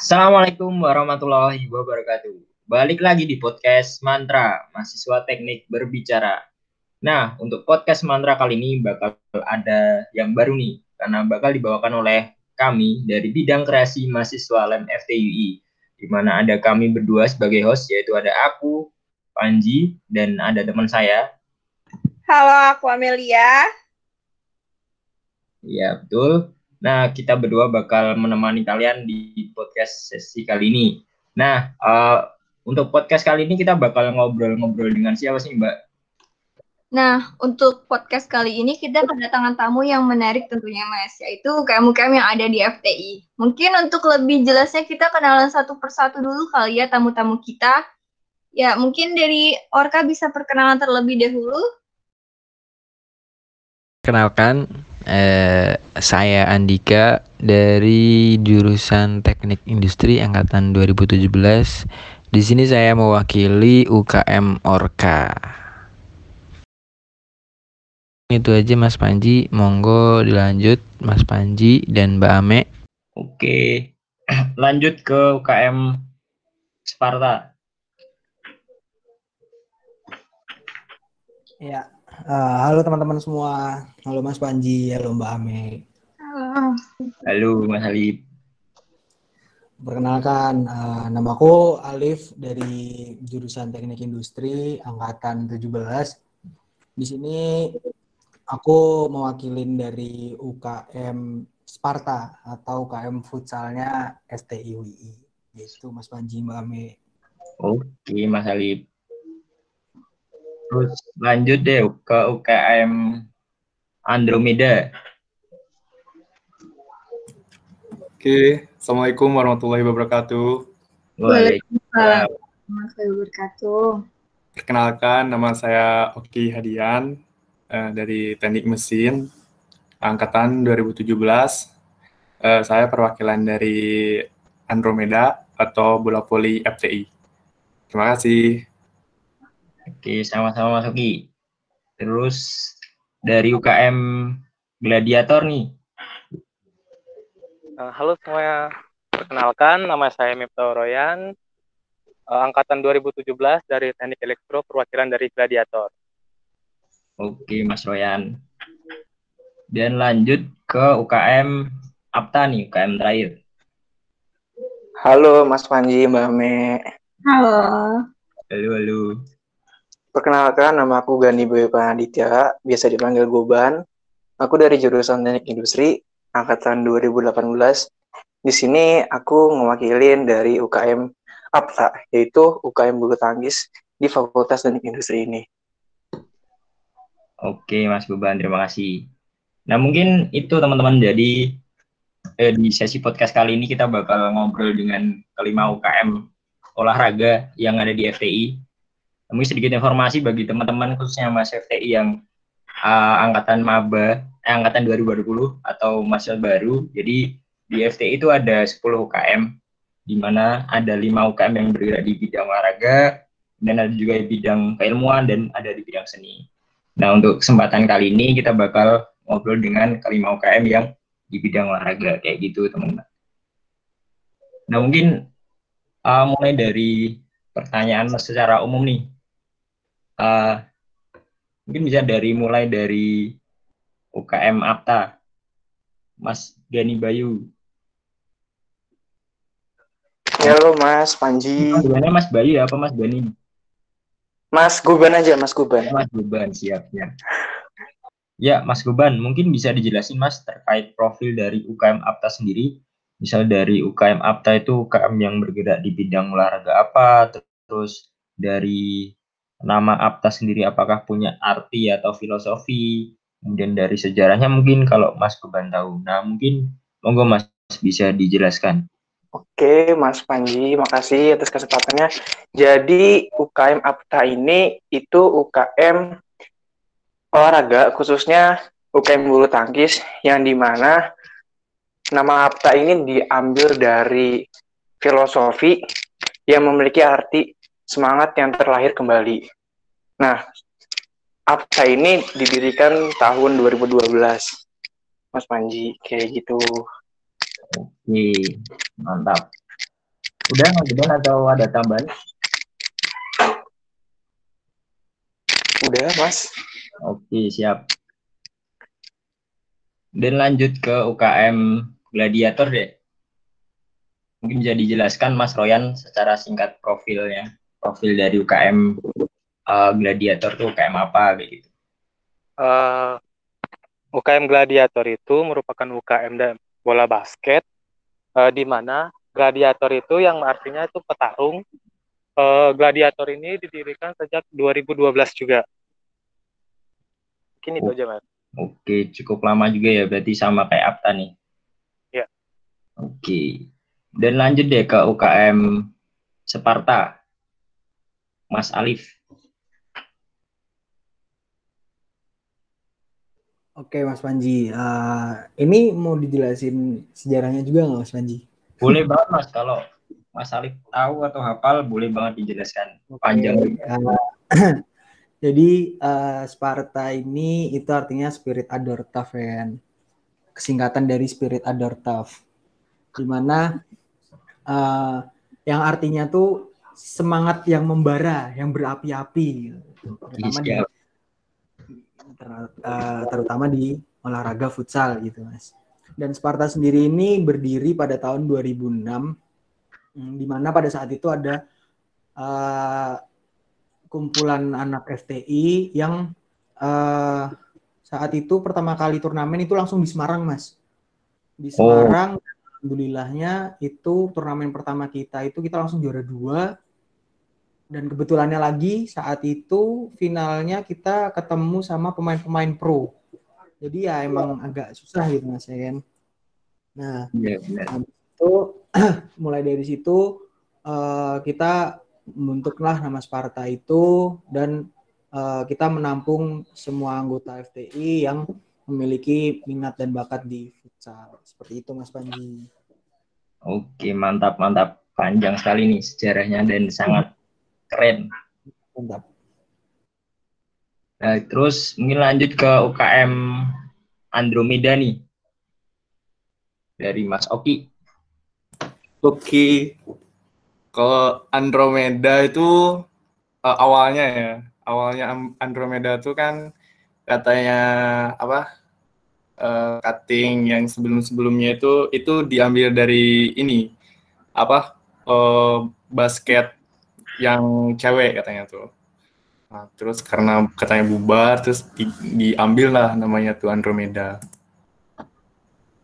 Assalamualaikum warahmatullahi wabarakatuh. Balik lagi di podcast Mantra, mahasiswa teknik berbicara. Nah, untuk podcast Mantra kali ini bakal ada yang baru nih, karena bakal dibawakan oleh kami dari bidang kreasi mahasiswa LEM FTUI, di mana ada kami berdua sebagai host, yaitu ada aku, Panji, dan ada teman saya. Halo, aku Amelia. Ya, betul. Nah, kita berdua bakal menemani kalian di podcast sesi kali ini. Nah, uh, untuk podcast kali ini kita bakal ngobrol-ngobrol dengan siapa sih, Mbak? Nah, untuk podcast kali ini kita kedatangan tamu yang menarik tentunya, Mas, yaitu UKM-UKM yang ada di FTI. Mungkin untuk lebih jelasnya kita kenalan satu persatu dulu kali ya tamu-tamu kita. Ya, mungkin dari Orka bisa perkenalan terlebih dahulu. Kenalkan, eh, saya Andika dari jurusan Teknik Industri angkatan 2017. Di sini saya mewakili UKM Orka. Itu aja Mas Panji, monggo dilanjut Mas Panji dan Mbak Ame. Oke, lanjut ke UKM Sparta. Ya, uh, halo teman-teman semua. Halo Mas Panji, halo Mbak Ame. Halo. Halo Mas Alif. Perkenalkan, uh, namaku Alif dari jurusan Teknik Industri angkatan 17. Di sini aku mewakilin dari UKM Sparta atau UKM futsalnya STIWI. Itu Mas Panji Mbak Ame. Oke, Mas Alif. Terus lanjut deh ke UKM Andromeda. Oke, Assalamualaikum warahmatullahi wabarakatuh. Waalaikumsalam warahmatullahi wabarakatuh. Perkenalkan, nama saya Oki Hadian uh, dari Teknik Mesin, angkatan 2017. Uh, saya perwakilan dari Andromeda atau Bola Poli FTI. Terima kasih. Oke, sama-sama Mas Oki. Terus dari UKM Gladiator nih, Uh, halo semuanya, perkenalkan nama saya Miftah Royan, uh, angkatan 2017 dari Teknik Elektro, perwakilan dari Gladiator. Oke, Mas Royan. Dan lanjut ke UKM Apta nih, UKM terakhir. Halo Mas Panji, Mbak Me. Halo. Halo, halo. Perkenalkan, nama aku Gani Boy Panaditya, biasa dipanggil Goban. Aku dari jurusan Teknik Industri, angkatan 2018. Di sini aku mewakilin dari UKM APTA, yaitu UKM Bulu Tangkis di Fakultas Teknik Industri ini. Oke, Mas Beban, terima kasih. Nah, mungkin itu teman-teman. Jadi eh, di sesi podcast kali ini kita bakal ngobrol dengan kelima UKM olahraga yang ada di FTI. Mungkin sedikit informasi bagi teman-teman khususnya Mas FTI yang uh, angkatan maba, eh, angkatan 2020 atau mahasiswa baru. Jadi di FTI itu ada 10 UKM di mana ada 5 UKM yang bergerak di bidang olahraga dan ada juga di bidang keilmuan dan ada di bidang seni. Nah, untuk kesempatan kali ini kita bakal ngobrol dengan kelima UKM yang di bidang olahraga kayak gitu, teman-teman. Nah, mungkin uh, mulai dari pertanyaan secara umum nih. Uh, mungkin bisa dari mulai dari UKM APTA. Mas Gani Bayu. Halo Mas Panji. Gimana Mas Bayu apa Mas Gani? Mas Guban aja, Mas Guban. Mas Guban, siap ya. Ya, Mas Guban, mungkin bisa dijelasin Mas terkait profil dari UKM APTA sendiri. Misal dari UKM APTA itu UKM yang bergerak di bidang olahraga apa, terus dari nama APTA sendiri apakah punya arti atau filosofi, kemudian dari sejarahnya mungkin kalau Mas Guban tahu. Nah, mungkin monggo Mas bisa dijelaskan. Oke, Mas Panji, makasih atas kesempatannya. Jadi UKM APTA ini itu UKM olahraga, khususnya UKM bulu tangkis, yang di mana nama APTA ini diambil dari filosofi yang memiliki arti semangat yang terlahir kembali. Nah, APTA ini didirikan tahun 2012, Mas Panji, kayak gitu. Oke, mantap. Udah Mas Zudan atau ada tambahan? Udah, Mas. Oke, siap. Dan lanjut ke UKM Gladiator deh. Mungkin bisa dijelaskan Mas Royan secara singkat profilnya. Profil dari UKM uh, Gladiator tuh UKM apa gitu. Uh, UKM Gladiator itu merupakan UKM dan bola basket uh, di mana gladiator itu yang artinya itu petarung. Uh, gladiator ini didirikan sejak 2012 juga. Mungkin itu Oh. aja, Mas. Oke, cukup lama juga ya berarti sama kayak Apta nih. Ya. Oke. Dan lanjut deh ke UKM Separta. Mas Alif. Oke Mas Panji, Eh, ini mau dijelasin sejarahnya juga nggak Mas Panji? Boleh banget Mas kalau Mas Alif tahu atau hafal boleh banget dijelaskan. Panjang. Eh, jadi eh, Sparta ini itu artinya Spirit Adortav ya. Kesingkatan dari Spirit Adortav. Di mana eh, yang artinya tuh semangat yang membara, yang berapi-api. Terutama di Siap. ter- eh, terutama di olahraga futsal gitu mas. Dan Sparta sendiri ini berdiri pada tahun 2006, hmm, di mana pada saat itu ada eh, kumpulan anak FTI yang eh, saat itu pertama kali turnamen itu langsung di Semarang mas. Di Oh. Alhamdulillahnya itu turnamen pertama kita itu kita langsung juara dua dan kebetulannya lagi saat itu finalnya kita ketemu sama pemain-pemain pro. Jadi ya emang agak susah gitu Mas ya kan. Nah, Iya, benar. itu mulai dari situ eh, kita membentuklah nama Sparta itu dan eh, kita menampung semua anggota FTI yang memiliki minat dan bakat di futsal. Seperti itu Mas Panji. Oke, mantap, mantap. Panjang sekali nih sejarahnya dan sangat keren. Mantap. Nah, terus mungkin lanjut ke UKM Andromeda nih. Dari Mas Oki. Oke. Kalau Andromeda itu eh, awalnya ya, awalnya Andromeda itu kan katanya apa? Eh, cutting yang sebelum-sebelumnya itu itu diambil dari ini apa? eh, basket yang cewek katanya tuh. Nah, terus karena katanya bubar terus di- diambil lah namanya tuh Andromeda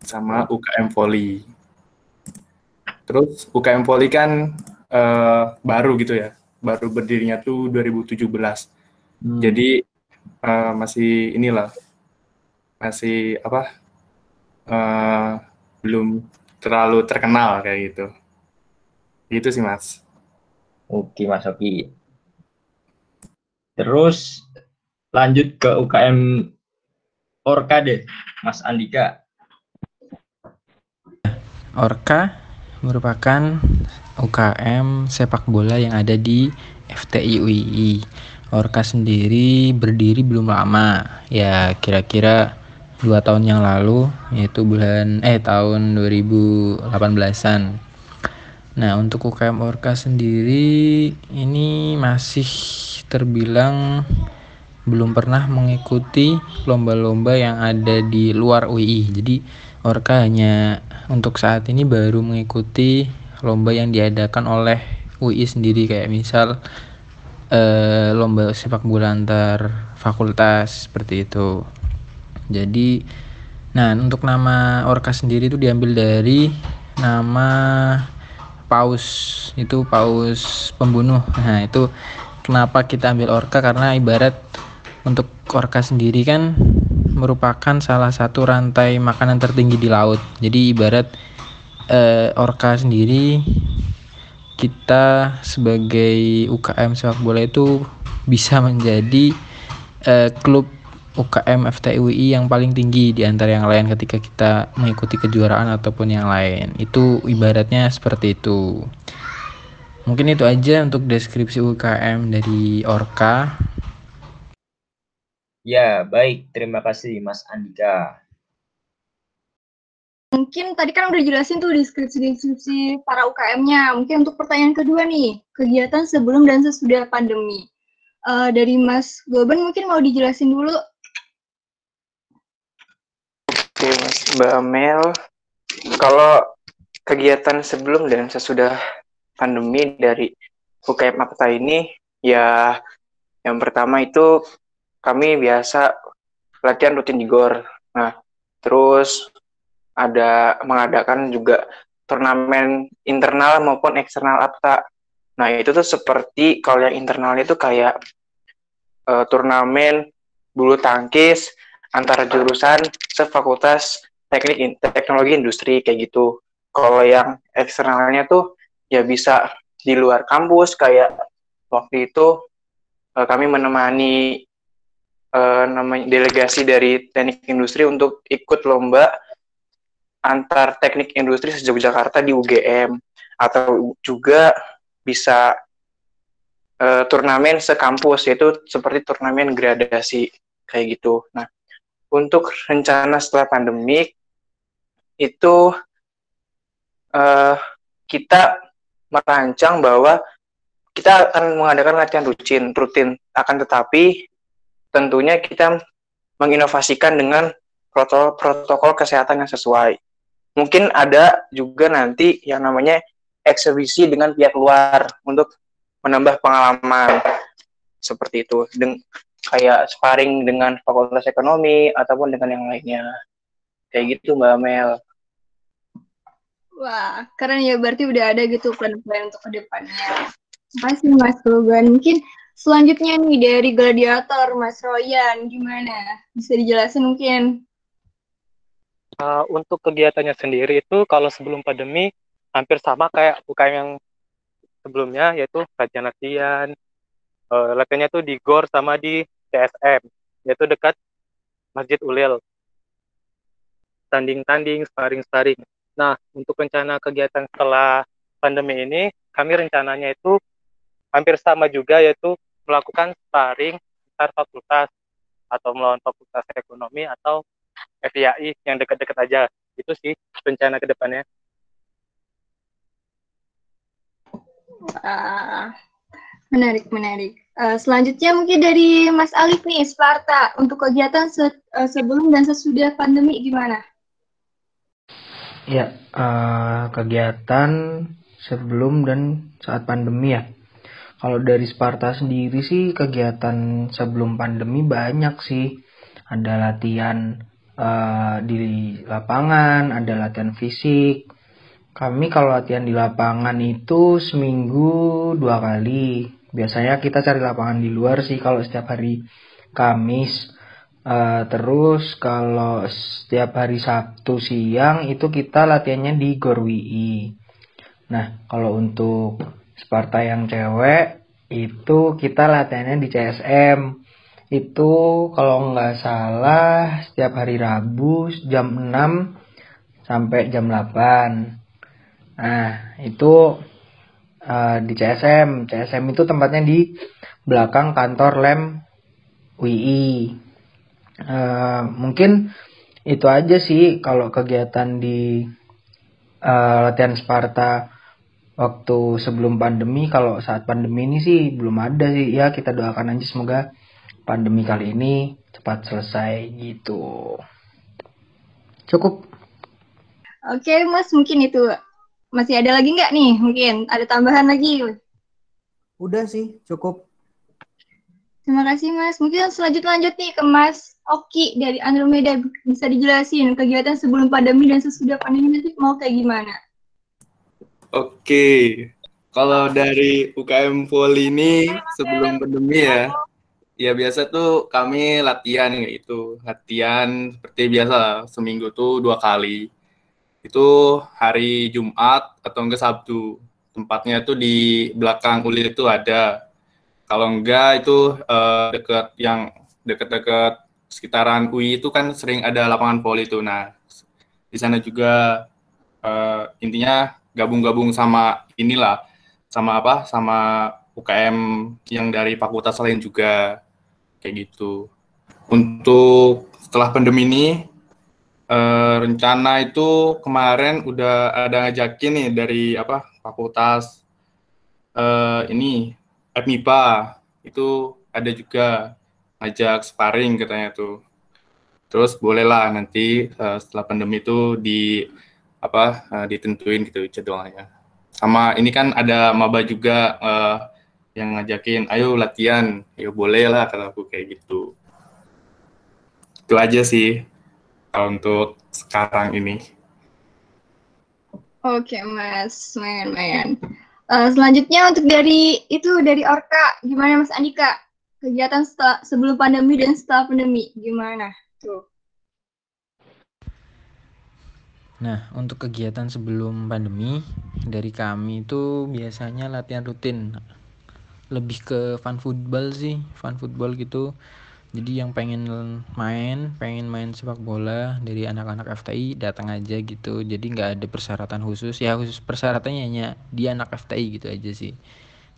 sama UKM Volley. Terus UKM Volley kan eh, baru gitu ya, baru berdirinya tuh 2017. Hmm. Jadi eh, masih inilah, masih apa? eh, belum terlalu terkenal kayak gitu. Gitu sih mas. Oke, Mas Oki. Terus lanjut ke UKM Orka deh, Mas Andika. Orka merupakan UKM sepak bola yang ada di FTI UII. Orka sendiri berdiri belum lama, ya kira-kira dua tahun yang lalu, yaitu bulan eh tahun 2018-an. Nah untuk UKM Orka sendiri ini masih terbilang belum pernah mengikuti lomba-lomba yang ada di luar UI. Jadi Orka hanya untuk saat ini baru mengikuti lomba yang diadakan oleh UI sendiri kayak misal eh, lomba sepak bola antar fakultas seperti itu. Jadi nah untuk nama Orka sendiri itu diambil dari nama paus itu paus pembunuh. Nah, itu kenapa kita ambil Orka karena ibarat untuk Orka sendiri kan merupakan salah satu rantai makanan tertinggi di laut. Jadi ibarat eh, Orka sendiri kita sebagai UKM sepak bola itu bisa menjadi eh, klub UKM FTUI yang paling tinggi di antara yang lain ketika kita mengikuti kejuaraan ataupun yang lain. Itu ibaratnya seperti itu. Mungkin itu aja untuk deskripsi UKM dari Orka. Ya, baik. Terima kasih Mas Andika. Mungkin tadi kan udah jelasin tuh deskripsi-deskripsi para UKM-nya. Mungkin untuk pertanyaan kedua nih, kegiatan sebelum dan sesudah pandemi. Uh, dari Mas Goben mungkin mau dijelasin dulu. Oke, Mas Mbak Amel. Kalau kegiatan sebelum dan sesudah pandemi dari UKM Apta ini, ya yang pertama itu kami biasa latihan rutin di GOR. Nah, terus ada mengadakan juga turnamen internal maupun eksternal APTA. Nah, itu tuh seperti kalau yang internalnya itu kayak uh, turnamen bulu tangkis antara jurusan sefakultas teknik teknologi industri kayak gitu. Kalau yang eksternalnya tuh ya bisa di luar kampus kayak waktu itu uh, kami menemani uh, namanya delegasi dari teknik industri untuk ikut lomba antar teknik industri se-Yogyakarta di UGM atau juga bisa uh, turnamen sekampus yaitu seperti turnamen gradasi kayak gitu. Nah, untuk rencana setelah pandemik itu uh, kita merancang bahwa kita akan mengadakan latihan rutin, rutin. Akan tetapi tentunya kita menginovasikan dengan protokol, protokol kesehatan yang sesuai. Mungkin ada juga nanti yang namanya eksebisi dengan pihak luar untuk menambah pengalaman. Seperti itu. Deng kayak sparring dengan fakultas ekonomi ataupun dengan yang lainnya kayak gitu mbak Mel Wah, keren ya. Berarti udah ada gitu plan-plan untuk ke depannya. Makasih Mas Logan. Mungkin selanjutnya nih dari Gladiator, Mas Royan, gimana? Bisa dijelasin mungkin? uh, untuk kegiatannya sendiri itu kalau sebelum pandemi hampir sama kayak UKM yang sebelumnya yaitu latihan-latihan uh, latihannya tuh di GOR sama di CSM yaitu dekat Masjid Ulil. Tanding-tanding sparring-sparring. Nah untuk rencana kegiatan setelah pandemi ini kami rencananya itu hampir sama juga yaitu melakukan sparring antar fakultas atau melawan fakultas ekonomi atau FIAI yang dekat-dekat aja. Itu sih rencana ke depannya. Uh, menarik menarik. Uh, selanjutnya mungkin dari Mas Alif nih Sparta. Untuk kegiatan se uh, sebelum dan sesudah pandemi gimana? Ya uh, kegiatan sebelum dan saat pandemi ya. Kalau dari Sparta sendiri sih kegiatan sebelum pandemi banyak sih. Ada latihan uh, di lapangan, ada latihan fisik. Kami kalau latihan di lapangan itu seminggu dua kali. Biasanya kita cari lapangan di luar sih kalau setiap hari Kamis. Uh, terus kalau setiap hari Sabtu siang itu kita latihannya di Gorwi. Nah, kalau untuk Sparta yang cewek itu kita latihannya di CSM itu kalau nggak salah setiap hari Rabu jam 6 sampai jam 8. Nah, itu uh, di CSM. CSM itu tempatnya di belakang kantor lem WI. Uh, eh, mungkin itu aja sih kalau kegiatan di uh, latihan Sparta waktu sebelum pandemi. Kalau saat pandemi ini sih belum ada sih. Ya kita doakan aja semoga pandemi kali ini cepat selesai gitu. Cukup. Oke, Mas, mungkin itu masih ada lagi nggak nih? Mungkin ada tambahan lagi? Udah sih, cukup. Terima kasih, Mas. Mungkin selanjutnya lanjut nih ke Mas Oki dari Andromeda. Bisa dijelasin kegiatan sebelum pandemi dan sesudah pandemi nanti mau kayak gimana? Oke, kalau dari UKM Poli ini sebelum pandemi ya, ya biasa tuh kami latihan kayak itu latihan seperti biasa lah seminggu tuh dua kali itu hari Jumat atau enggak Sabtu. Tempatnya tuh di belakang kulit itu ada. Kalau enggak itu uh, dekat yang dekat-dekat sekitaran UI itu kan sering ada lapangan voli itu nah di sana juga uh, intinya gabung-gabung sama inilah sama apa sama UKM yang dari fakultas lain juga. Kayak gitu. Untuk setelah pandemi ini uh, rencana itu kemarin udah ada ngajakin nih dari apa fakultas uh, ini FMIPA itu ada juga ngajak sparring katanya tuh. Terus bolehlah nanti uh, setelah pandemi itu di apa uh, ditentuin gitu jadwalnya. Sama ini kan ada maba juga uh, yang ngajakin, ayo latihan, ayo boleh lah kalau aku kayak gitu. Itu aja sih untuk sekarang ini. Oke mas, main main. Uh, selanjutnya untuk dari itu dari Orka, gimana Mas Andika? Kegiatan setelah, sebelum pandemi dan setelah pandemi gimana? Tuh. Nah, untuk kegiatan sebelum pandemi dari kami itu biasanya latihan rutin. Lebih ke fun football sih, fun football gitu jadi yang pengen main pengen main sepak bola dari anak-anak FTI datang aja gitu. Jadi nggak ada persyaratan khusus. Ya khusus persyaratannya hanya dia anak FTI gitu aja sih.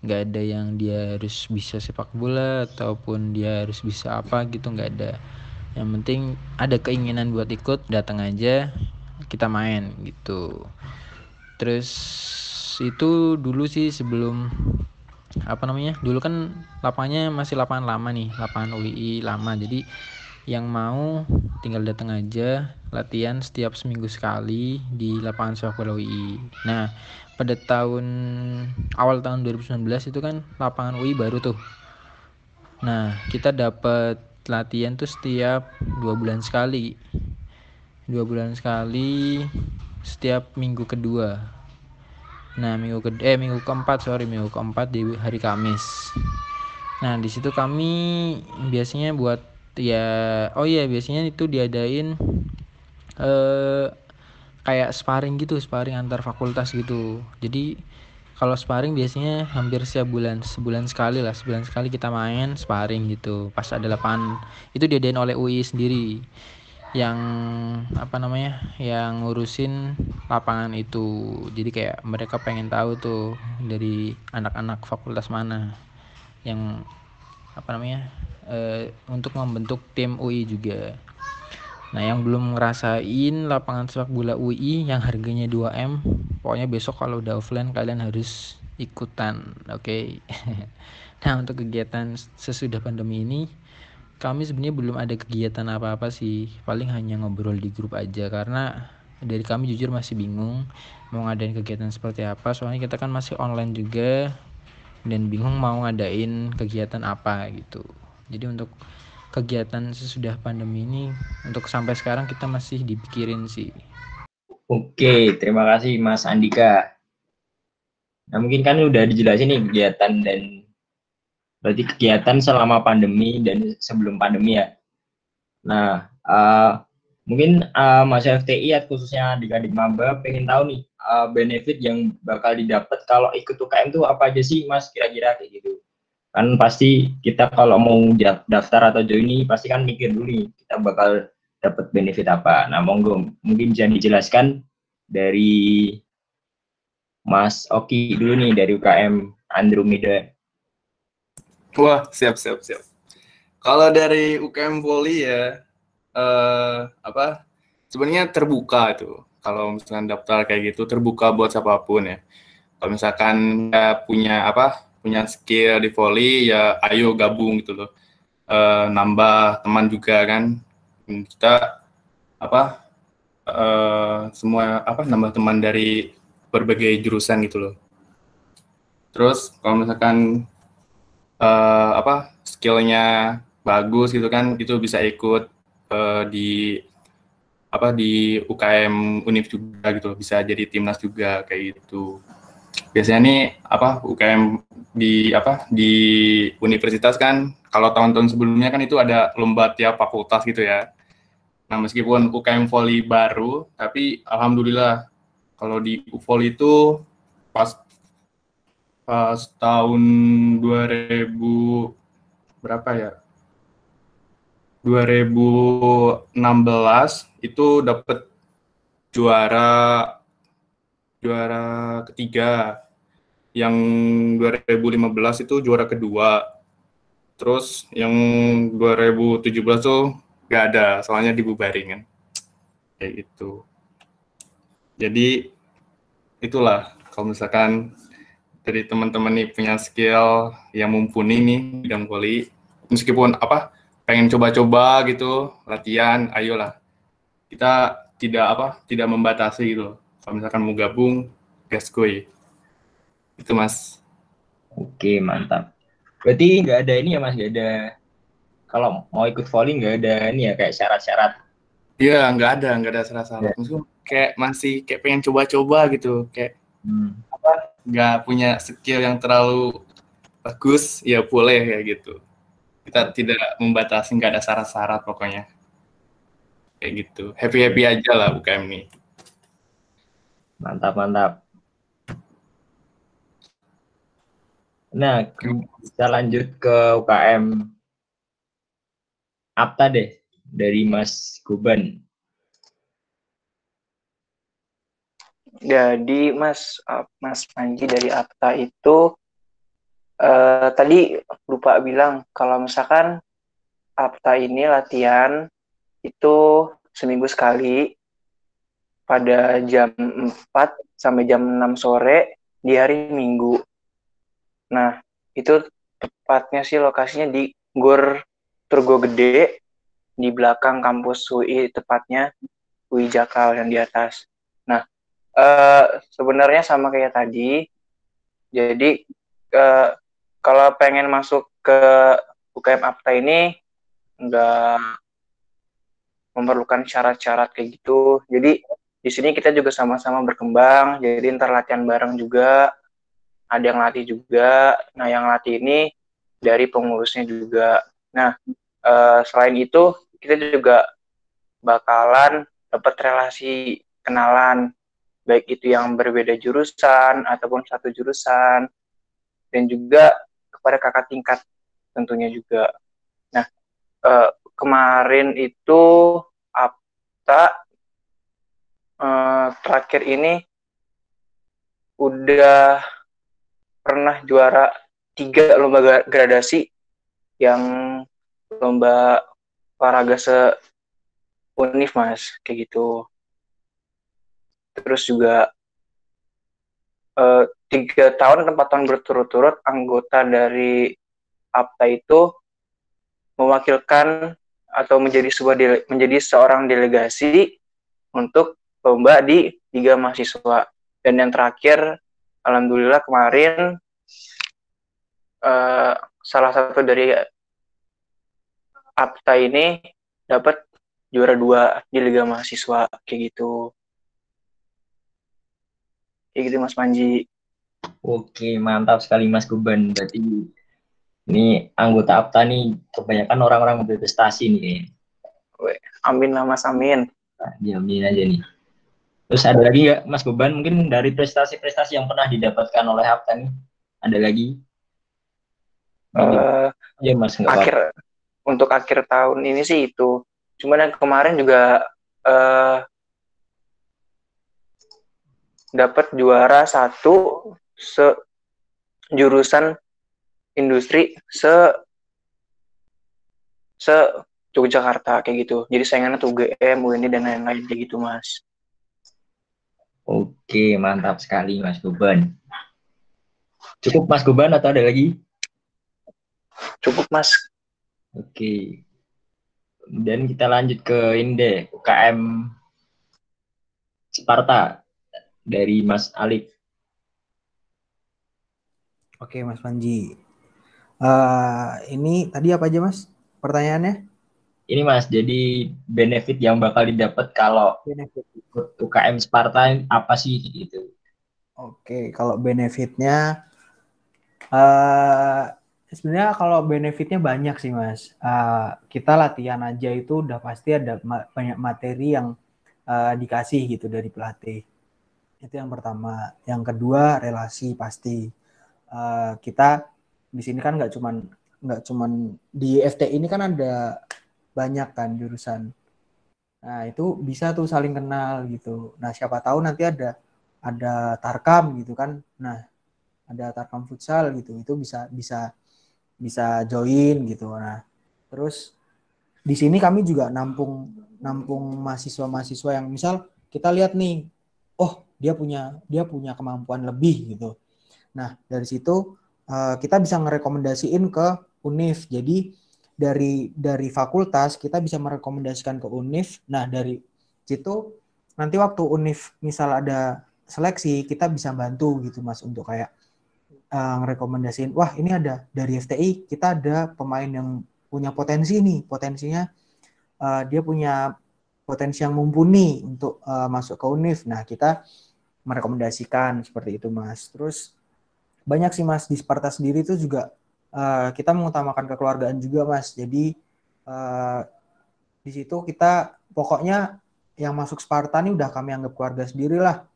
Nggak ada yang dia harus bisa sepak bola ataupun dia harus bisa apa gitu nggak ada. Yang penting ada keinginan buat ikut datang aja kita main gitu. Terus itu dulu sih sebelum apa namanya dulu kan lapangannya masih lapangan lama nih lapangan UI lama. Jadi yang mau tinggal datang aja latihan setiap seminggu sekali di lapangan sepak bola UI nah pada tahun awal tahun 2019 itu kan lapangan UI baru tuh. Nah kita dapat latihan tuh setiap dua bulan sekali. Dua bulan sekali setiap minggu kedua Nah minggu ke eh minggu keempat sorry minggu keempat di hari Kamis. Nah di situ kami biasanya buat ya oh iya biasanya itu diadain eh kayak sparring gitu sparring antar fakultas gitu. Jadi kalau sparring biasanya hampir setiap bulan sebulan sekali lah sebulan sekali kita main sparring gitu pas ada lapangan itu diadain oleh UI sendiri yang apa namanya yang ngurusin lapangan itu jadi kayak mereka pengen tahu tuh dari anak-anak fakultas mana yang apa namanya e, untuk membentuk tim UI juga nah yang belum ngerasain lapangan sepak bola UI yang harganya 2M pokoknya besok kalau udah offline kalian harus ikutan oke okay? nah untuk kegiatan sesudah pandemi ini kami sebenarnya belum ada kegiatan apa-apa sih. Paling hanya ngobrol di grup aja. Karena dari kami jujur masih bingung mau ngadain kegiatan seperti apa. Soalnya kita kan masih online juga dan bingung mau ngadain kegiatan apa gitu. Jadi untuk kegiatan sesudah pandemi ini untuk sampai sekarang kita masih dipikirin sih. Oke terima kasih Mas Andika. Nah mungkin kan udah dijelasin nih kegiatan dan Berarti kegiatan selama pandemi dan sebelum pandemi ya. Nah, uh, mungkin uh, Mas FTI khususnya adik-adik maba pengen tahu nih uh, benefit yang bakal didapat kalau ikut UKM itu apa aja sih Mas kira-kira kayak gitu. Kan pasti kita kalau mau daftar atau join ini pasti kan mikir dulu nih kita bakal dapat benefit apa. Nah, monggo mungkin bisa dijelaskan dari Mas Oki dulu nih dari UKM Andromeda Wah, siap siap siap. Kalau dari UKM Poli ya eh, apa? Sebenarnya terbuka itu. Kalau misalkan daftar kayak gitu terbuka buat siapa pun ya. Kalau misalkan ya punya apa? Punya skill di volley ya ayo gabung gitu loh. Eh, nambah teman juga kan. Kita apa? Eh, semua apa nambah teman dari berbagai jurusan gitu loh. Terus kalau misalkan uh, apa skillnya bagus gitu kan itu bisa ikut uh, di apa di UKM Univ juga gitu bisa jadi timnas juga kayak gitu. Biasanya nih apa UKM di apa di universitas kan kalau tahun-tahun sebelumnya kan itu ada lomba tiap fakultas gitu ya. Nah meskipun UKM volley baru tapi alhamdulillah kalau di volley itu pas pas tahun 2000 berapa ya? 2016 itu dapat juara juara ketiga. Yang 2015 itu juara kedua. Terus yang 2017 tuh gak ada soalnya dibubarin kan. Kayak gitu. Jadi itulah kalau misalkan dari teman-teman nih punya skill yang mumpuni nih bidang voli, meskipun apa pengen coba-coba gitu latihan, ayolah kita tidak apa tidak membatasi gitu. Kalau misalkan mau gabung, gaskoi. Itu mas. Oke mantap. Berarti nggak ada ini ya mas, nggak ada kalau mau ikut volley nggak ada ini ya kayak syarat-syarat. Iya nggak ada nggak ada syarat-syarat. Maksudnya kayak masih kayak pengen coba-coba gitu kayak hmm. apa nggak punya skill yang terlalu bagus ya boleh ya gitu. Kita tidak membatasi nggak ada syarat-syarat pokoknya. Kayak gitu. Happy happy aja lah UKM ini. Mantap mantap. Nah kita lanjut ke UKM apa deh dari Mas Guban Jadi Mas Mas Panji dari Apta itu uh, tadi lupa bilang kalau misalkan Apta ini latihan itu seminggu sekali pada jam 4 sampai jam 6 sore di hari Minggu. Nah, itu tepatnya sih lokasinya di Gor Turgo Gede di belakang kampus UI tepatnya UI Jakal yang di atas. Nah, uh, sebenarnya sama kayak tadi. Jadi uh, kalau pengen masuk ke UKM Apta ini nggak memerlukan syarat-syarat kayak gitu. Jadi di sini kita juga sama-sama berkembang. Jadi ntar latihan bareng juga. Ada yang latih juga. Nah yang latih ini dari pengurusnya juga. Nah uh, selain itu kita juga bakalan dapat relasi kenalan baik itu yang berbeda jurusan ataupun satu jurusan. Dan juga kepada kakak tingkat tentunya juga. Nah, eh, kemarin itu Apta eh, terakhir ini udah pernah juara tiga lomba gradasi yang lomba olahraga se unif mas. Kayak gitu terus juga uh, tiga tahun atau empat tahun berturut-turut anggota dari APTA itu mewakilkan atau menjadi sebuah dele, menjadi seorang delegasi untuk lomba di tiga mahasiswa. Dan yang terakhir alhamdulillah kemarin uh, salah satu dari APTA ini dapat juara dua di liga mahasiswa kayak gitu Kayak gitu Mas Panji. Oke, mantap sekali Mas Guban. Berarti ini anggota APTA nih kebanyakan orang-orang berprestasi nih. amin lah Mas, amin. Nah, amin aja nih. Terus ada lagi nggak Mas Guban mungkin dari prestasi-prestasi yang pernah didapatkan oleh APTA nih? Ada lagi? Uh, ya Mas, akhir, apa. Untuk akhir tahun ini sih itu. Cuman yang kemarin juga uh, dapat juara satu se jurusan industri se se Yogyakarta kayak gitu. Jadi saingannya tuh UGM, UNI dan lain-lain kayak gitu, Mas. Oke, mantap sekali Mas Guban. Cukup Mas Guban atau ada lagi? Cukup, Mas. Oke. Dan kita lanjut ke ini deh, UKM Sparta dari Mas Alif. Oke, Mas Panji. Uh, ini tadi apa aja, Mas? Pertanyaannya? Ini, Mas, jadi benefit yang bakal didapat kalau benefit. UKM Sparta apa sih gitu? Oke, kalau benefitnya uh, sebenarnya kalau benefitnya banyak sih, Mas. Uh, kita latihan aja itu udah pasti ada ma banyak materi yang uh, dikasih gitu dari pelatih itu yang pertama. Yang kedua relasi pasti. Uh, kita di sini kan nggak cuman nggak cuman di FT ini kan ada banyak kan jurusan. Nah itu bisa tuh saling kenal gitu. Nah siapa tahu nanti ada ada tarkam gitu kan. Nah ada tarkam futsal gitu. Itu bisa bisa bisa join gitu. Nah terus di sini kami juga nampung nampung mahasiswa-mahasiswa yang misal kita lihat nih, oh dia punya dia punya kemampuan lebih gitu. Nah dari situ uh, kita bisa ngerekomendasiin ke UNIF. Jadi dari dari fakultas kita bisa merekomendasikan ke UNIF. Nah dari situ nanti waktu UNIF misal ada seleksi kita bisa bantu gitu mas untuk kayak uh, wah ini ada dari FTI kita ada pemain yang punya potensi nih potensinya uh, dia punya potensi yang mumpuni untuk uh, masuk ke UNIF. Nah, kita merekomendasikan seperti itu, Mas. Terus banyak sih, Mas, di Sparta sendiri itu juga uh, kita mengutamakan kekeluargaan juga, Mas. Jadi uh, di situ kita pokoknya yang masuk Sparta ini udah kami anggap keluarga sendiri lah.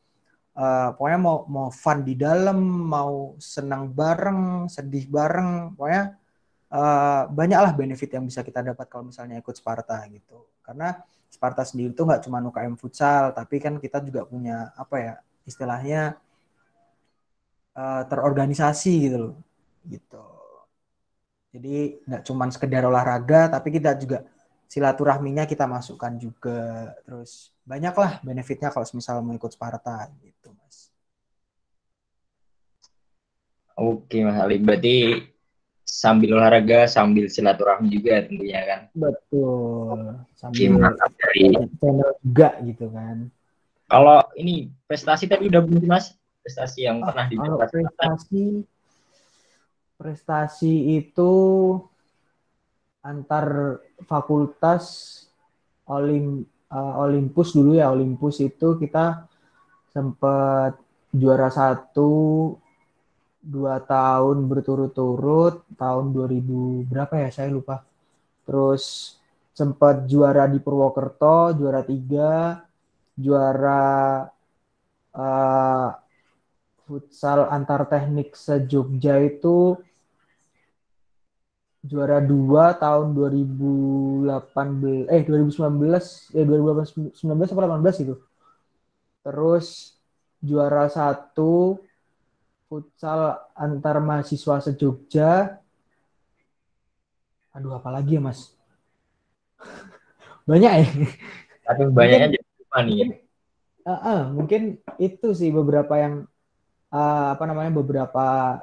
Uh, pokoknya mau mau fun di dalam, mau senang bareng, sedih bareng, pokoknya uh, banyaklah benefit yang bisa kita dapat kalau misalnya ikut Sparta gitu. Karena Sparta sendiri tuh nggak cuma UKM futsal, tapi kan kita juga punya apa ya istilahnya uh, terorganisasi gitu loh, gitu. Jadi nggak cuma sekedar olahraga, tapi kita juga silaturahminya kita masukkan juga. Terus banyaklah benefitnya kalau misalnya mau ikut Sparta gitu, mas. Oke, Mas Ali. Berarti sambil olahraga sambil silaturahmi juga tentunya kan betul sambil dari channel juga gitu kan kalau ini prestasi tadi udah belum mas? Prestasi yang oh, pernah prestasi prestasi itu antar fakultas Olim uh, Olympus dulu ya Olympus itu kita sempat juara satu dua tahun berturut-turut tahun 2000 berapa ya saya lupa. Terus sempat juara di Purwokerto juara tiga juara uh, futsal antar teknik sejogja itu juara dua tahun 2018 eh 2019 eh 2019 atau 18 itu terus juara satu futsal antar mahasiswa sejogja. Aduh, apalagi ya, Mas? Banyak ya? Tapi banyaknya nih. Uh, uh, mungkin itu sih beberapa yang uh, apa namanya beberapa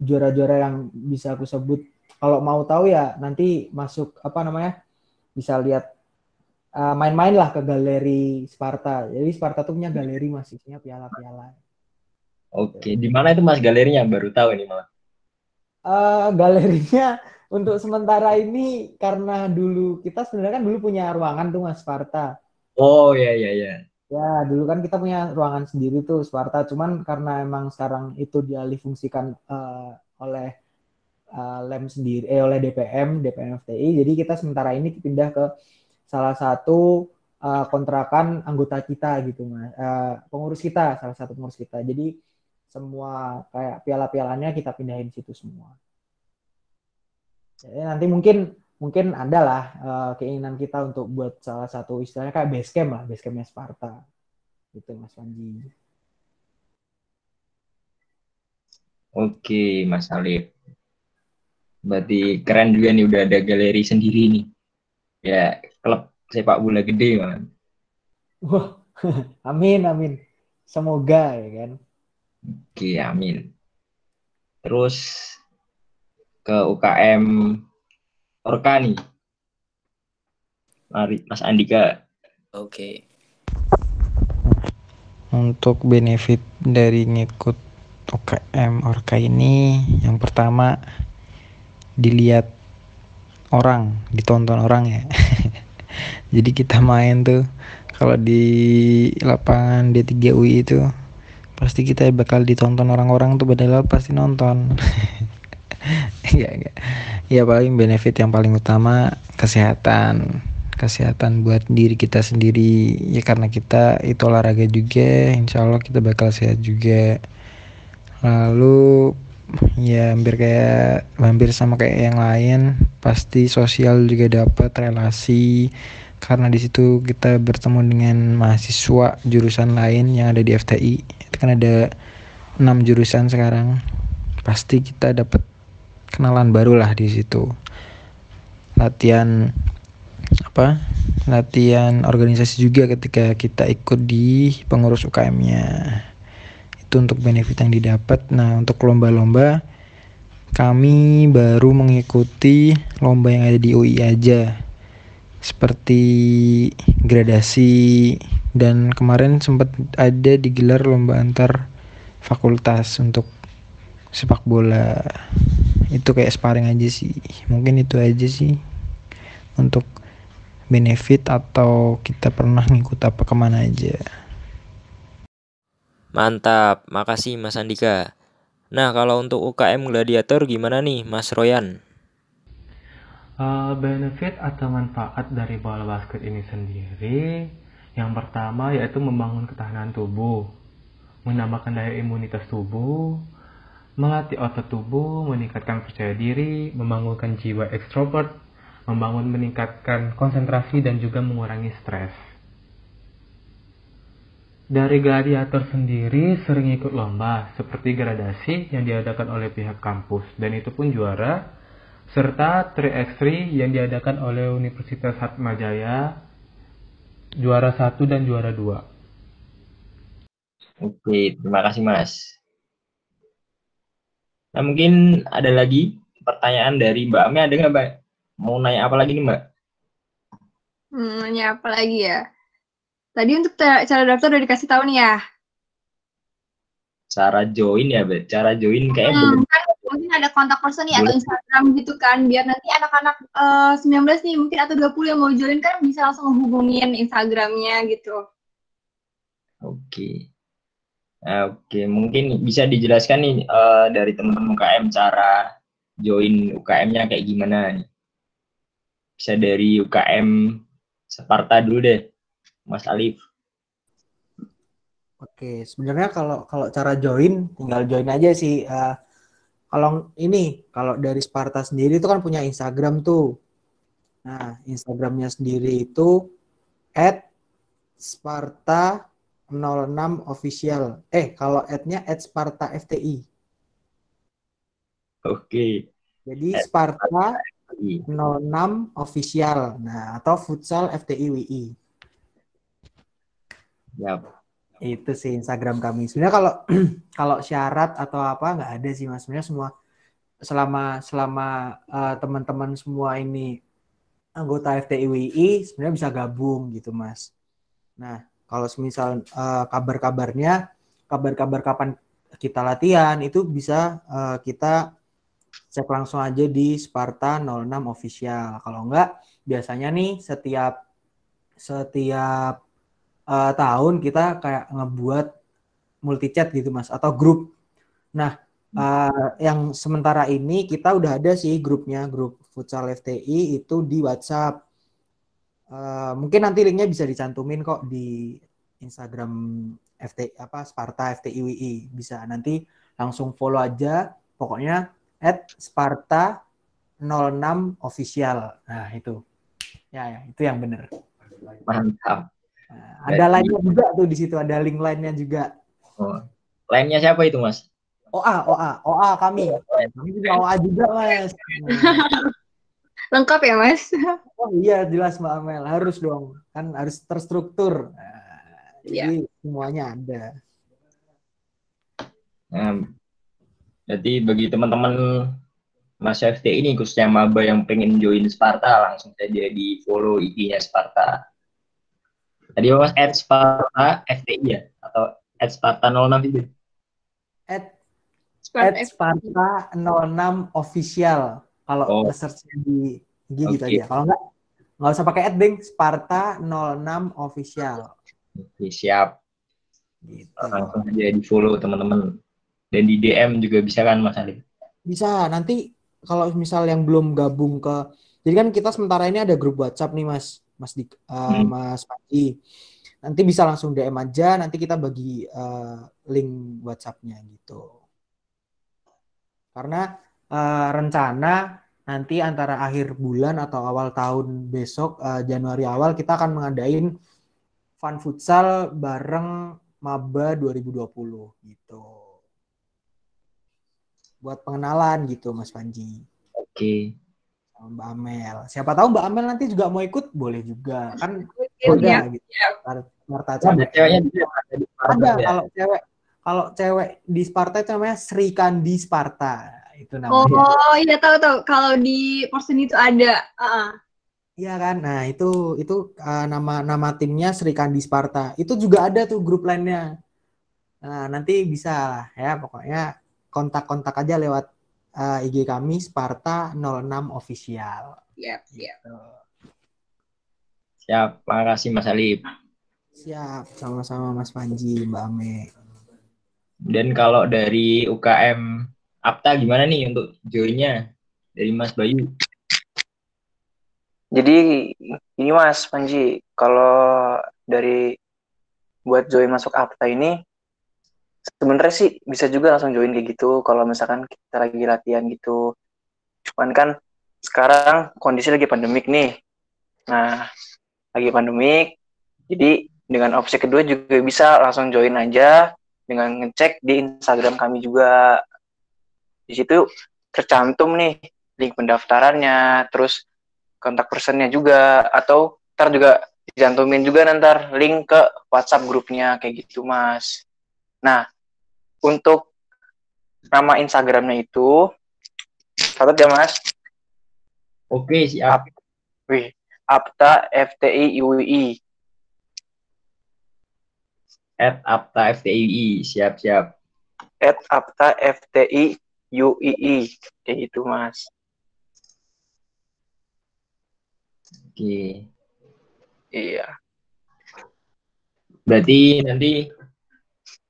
juara-juara yang bisa aku sebut. Kalau mau tahu ya nanti masuk apa namanya bisa lihat main-main uh, lah ke galeri Sparta. Jadi Sparta tuh punya galeri masihnya piala-piala. Oke, di mana itu Mas galerinya? Baru tahu ini malah. Uh, galerinya untuk sementara ini karena dulu kita sebenarnya kan dulu punya ruangan tuh Mas Sparta. Oh iya iya iya. Ya dulu kan kita punya ruangan sendiri tuh Sparta, cuman karena emang sekarang itu dialihfungsikan uh, oleh uh, lem sendiri, eh oleh DPM, DPM FTI, jadi kita sementara ini pindah ke salah satu uh, kontrakan anggota kita gitu mas, uh, pengurus kita, salah satu pengurus kita. Jadi semua kayak piala-pialanya kita pindahin situ semua. Jadi nanti mungkin mungkin ada lah uh, keinginan kita untuk buat salah satu istilahnya kayak base camp lah, base campnya Sparta. Gitu Mas Panji. Oke, Mas Alif. Berarti keren juga nih udah ada galeri sendiri nih. Ya, klub sepak bola gede, man. Wah, amin, amin. Semoga ya kan. Oke, amin. Terus ke UKM Orka nih. Mari, Mas Andika. Oke. Untuk benefit dari ngikut UKM Orka ini, yang pertama dilihat orang, ditonton orang ya. Jadi kita main tuh kalau di lapangan D3 UI itu pasti kita bakal ditonton orang-orang tuh padahal pasti nonton ya, ya ya paling benefit yang paling utama kesehatan. Kesehatan buat diri kita sendiri. Ya karena kita itu olahraga juga insya Allah kita bakal sehat juga. Lalu ya hampir kayak hampir sama kayak yang lain. Pasti sosial juga dapat relasi. Karena di situ kita bertemu dengan mahasiswa jurusan lain yang ada di FTI itu kan ada enam jurusan sekarang. Pasti kita dapat kenalan baru lah di situ latihan apa latihan organisasi juga ketika kita ikut di pengurus UKM-nya. Itu untuk benefit yang didapat. Nah, untuk lomba-lomba kami baru mengikuti lomba yang ada di UI aja. Seperti gradasi dan kemarin sempat ada digelar lomba antar fakultas untuk sepak bola. Itu kayak sparring aja sih. Mungkin itu aja sih untuk benefit atau kita pernah ngikut apa ke mana aja. Mantap, makasih Mas Andika. Nah, kalau untuk UKM Gladiator gimana nih Mas Royan? Uh, benefit atau manfaat dari bola basket ini sendiri yang pertama yaitu membangun ketahanan tubuh, menambahkan daya imunitas tubuh, melatih otot tubuh, meningkatkan percaya diri, membangunkan jiwa ekstrovert, membangun meningkatkan konsentrasi dan juga mengurangi stres. Dari gladiator sendiri sering ikut lomba seperti gradasi yang diadakan oleh pihak kampus dan itu pun juara serta 3x3 yang diadakan oleh Universitas Atmajaya juara 1 dan juara 2. Oke, terima kasih Mas. Nah mungkin ada lagi pertanyaan dari Mbak Ame ada nggak Mbak? Mau nanya apa lagi nih, Mbak? Hmm, nanya apa lagi ya? Tadi untuk cara daftar udah dikasih tahu nih ya. Cara join ya, Mbak. Cara join kayak hmm, kan mungkin ada kontak person nih atau Instagram gitu kan biar nanti anak-anak uh, eh, 19 nih mungkin atau 20 yang mau join kan bisa langsung hubungin Instagramnya gitu. Oke. Oke, mungkin bisa dijelaskan nih uh, dari teman-teman UKM cara join UKM-nya kayak gimana nih? bisa dari UKM Sparta dulu deh, Mas Alif. Oke, sebenarnya kalau kalau cara join tinggal join aja sih. Uh, kalau ini kalau dari Sparta sendiri itu kan punya Instagram tuh. Nah, Instagramnya sendiri itu at Sparta 06 official. Eh, kalau at-nya at Sparta FTI. Oke. Jadi Sparta 06 official. Nah, atau futsal FTI WI. Yap. Itu sih Instagram kami. Sebenarnya kalau kalau syarat atau apa nggak ada sih Mas. Sebenarnya semua selama selama uh, teman-teman semua ini anggota FTI WI sebenarnya bisa gabung gitu Mas. Nah, kalau semisal uh, kabar-kabarnya kabar-kabar kapan kita latihan itu bisa uh, kita cek langsung aja di Sparta 06 official. Kalau enggak, biasanya nih setiap setiap uh, tahun kita kayak ngebuat multi chat gitu mas atau grup. Nah, uh, yang sementara ini kita udah ada sih grupnya grup futsal FTI itu di WhatsApp. Uh, mungkin nanti linknya bisa dicantumin kok di Instagram FT apa Sparta FTIWI bisa nanti langsung follow aja. Pokoknya at Sparta 06 official. Nah, itu. Ya, ya itu yang benar. Mantap. Nah, ada lainnya juga tuh di situ, ada link lainnya juga. Oh. Lainnya siapa itu, Mas? OA, OA, OA kami. Kami juga OA juga, Mas. Lengkap ya, Mas? Oh iya, jelas Mbak Amel. Harus dong. Kan harus terstruktur. Nah, ya. Jadi semuanya ada. Nah, jadi bagi teman-teman Mas FT ini khususnya maba yang pengen join Sparta langsung saja di follow IG-nya Sparta. Tadi Mas at Sparta FTI ya atau at Sparta 06 itu? At, at Sparta 06 official. Kalau oh. search di IG okay. gitu aja. Kalau enggak nggak usah pakai Bing, Sparta 06 official. Oke, siap. Gitu. Langsung aja di follow teman-teman dan di DM juga bisa kan Mas Alif? Bisa. Nanti kalau misal yang belum gabung ke jadi kan kita sementara ini ada grup WhatsApp nih Mas, Mas di uh, hmm. Mas Panji. Nanti bisa langsung DM aja, nanti kita bagi uh, link WhatsApp-nya gitu. Karena uh, rencana nanti antara akhir bulan atau awal tahun besok uh, Januari awal kita akan mengadain fun futsal bareng Maba 2020 gitu buat pengenalan gitu Mas Panji. Oke. sama Mbak Amel. Siapa tahu Mbak Amel nanti juga mau ikut, boleh juga. Kan Iya, ada iya. gitu. Ada cewek. ceweknya juga ada Ada ya? kalau cewek kalau cewek di Sparta itu namanya Sri Kandi Sparta. Itu namanya. Oh iya tahu tahu kalau di person itu ada. Ah, Iya kan? Nah, itu itu uh, nama nama timnya Sri Kandi Sparta. Itu juga ada tuh grup lainnya. Nah, nanti bisa lah ya pokoknya kontak-kontak aja lewat uh, IG kami Sparta 06 official. Yap, yap. Siap, makasih Mas Alif. Siap, sama-sama Mas Panji, Mbak Ame. Dan kalau dari UKM Apta gimana nih untuk joinnya dari Mas Bayu? Jadi ini Mas Panji, kalau dari buat join masuk APTA ini sebenarnya sih bisa juga langsung join kayak gitu kalau misalkan kita lagi latihan gitu. Cuman kan sekarang kondisi lagi pandemik nih. Nah, lagi pandemik. Jadi dengan opsi kedua juga bisa langsung join aja dengan ngecek di Instagram kami juga. Di situ tercantum nih link pendaftarannya, terus kontak personnya juga atau ntar juga dicantumin juga nanti link ke WhatsApp grupnya kayak gitu mas. Nah untuk nama Instagramnya itu catat ya mas. Oke, siap. Wih, Apta FTI UII. At Apta FTII, siap-siap. At Apta FTI UII kayak gitu mas. Oke. Iya. Berarti nanti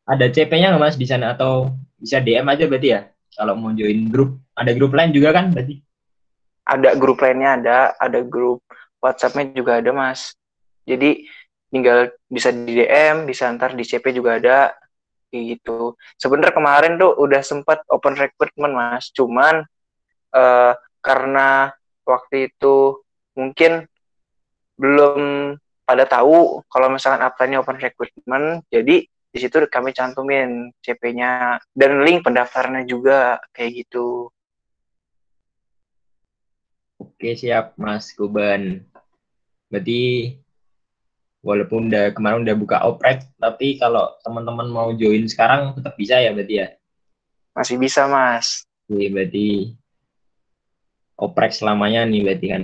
ada CP-nya nggak Mas di sana atau bisa DM aja berarti ya? Kalau mau join grup, ada grup lain juga kan berarti? Ada grup lainnya ada, ada grup WhatsApp-nya juga ada mas. Jadi tinggal bisa di DM, bisa ntar di CP juga ada gitu. Sebenarnya kemarin tuh udah sempat open recruitment mas, cuman eh, karena waktu itu mungkin belum pada tahu kalau misalkan apanya open recruitment, jadi di situ kami cantumin CP-nya dan link pendaftarannya juga kayak gitu. Oke, siap Mas Kuban. Berarti walaupun udah kemarin udah buka oprek, tapi kalau teman-teman mau join sekarang tetap bisa ya berarti ya? Masih bisa mas. Oke, berarti oprek selamanya nih berarti kan?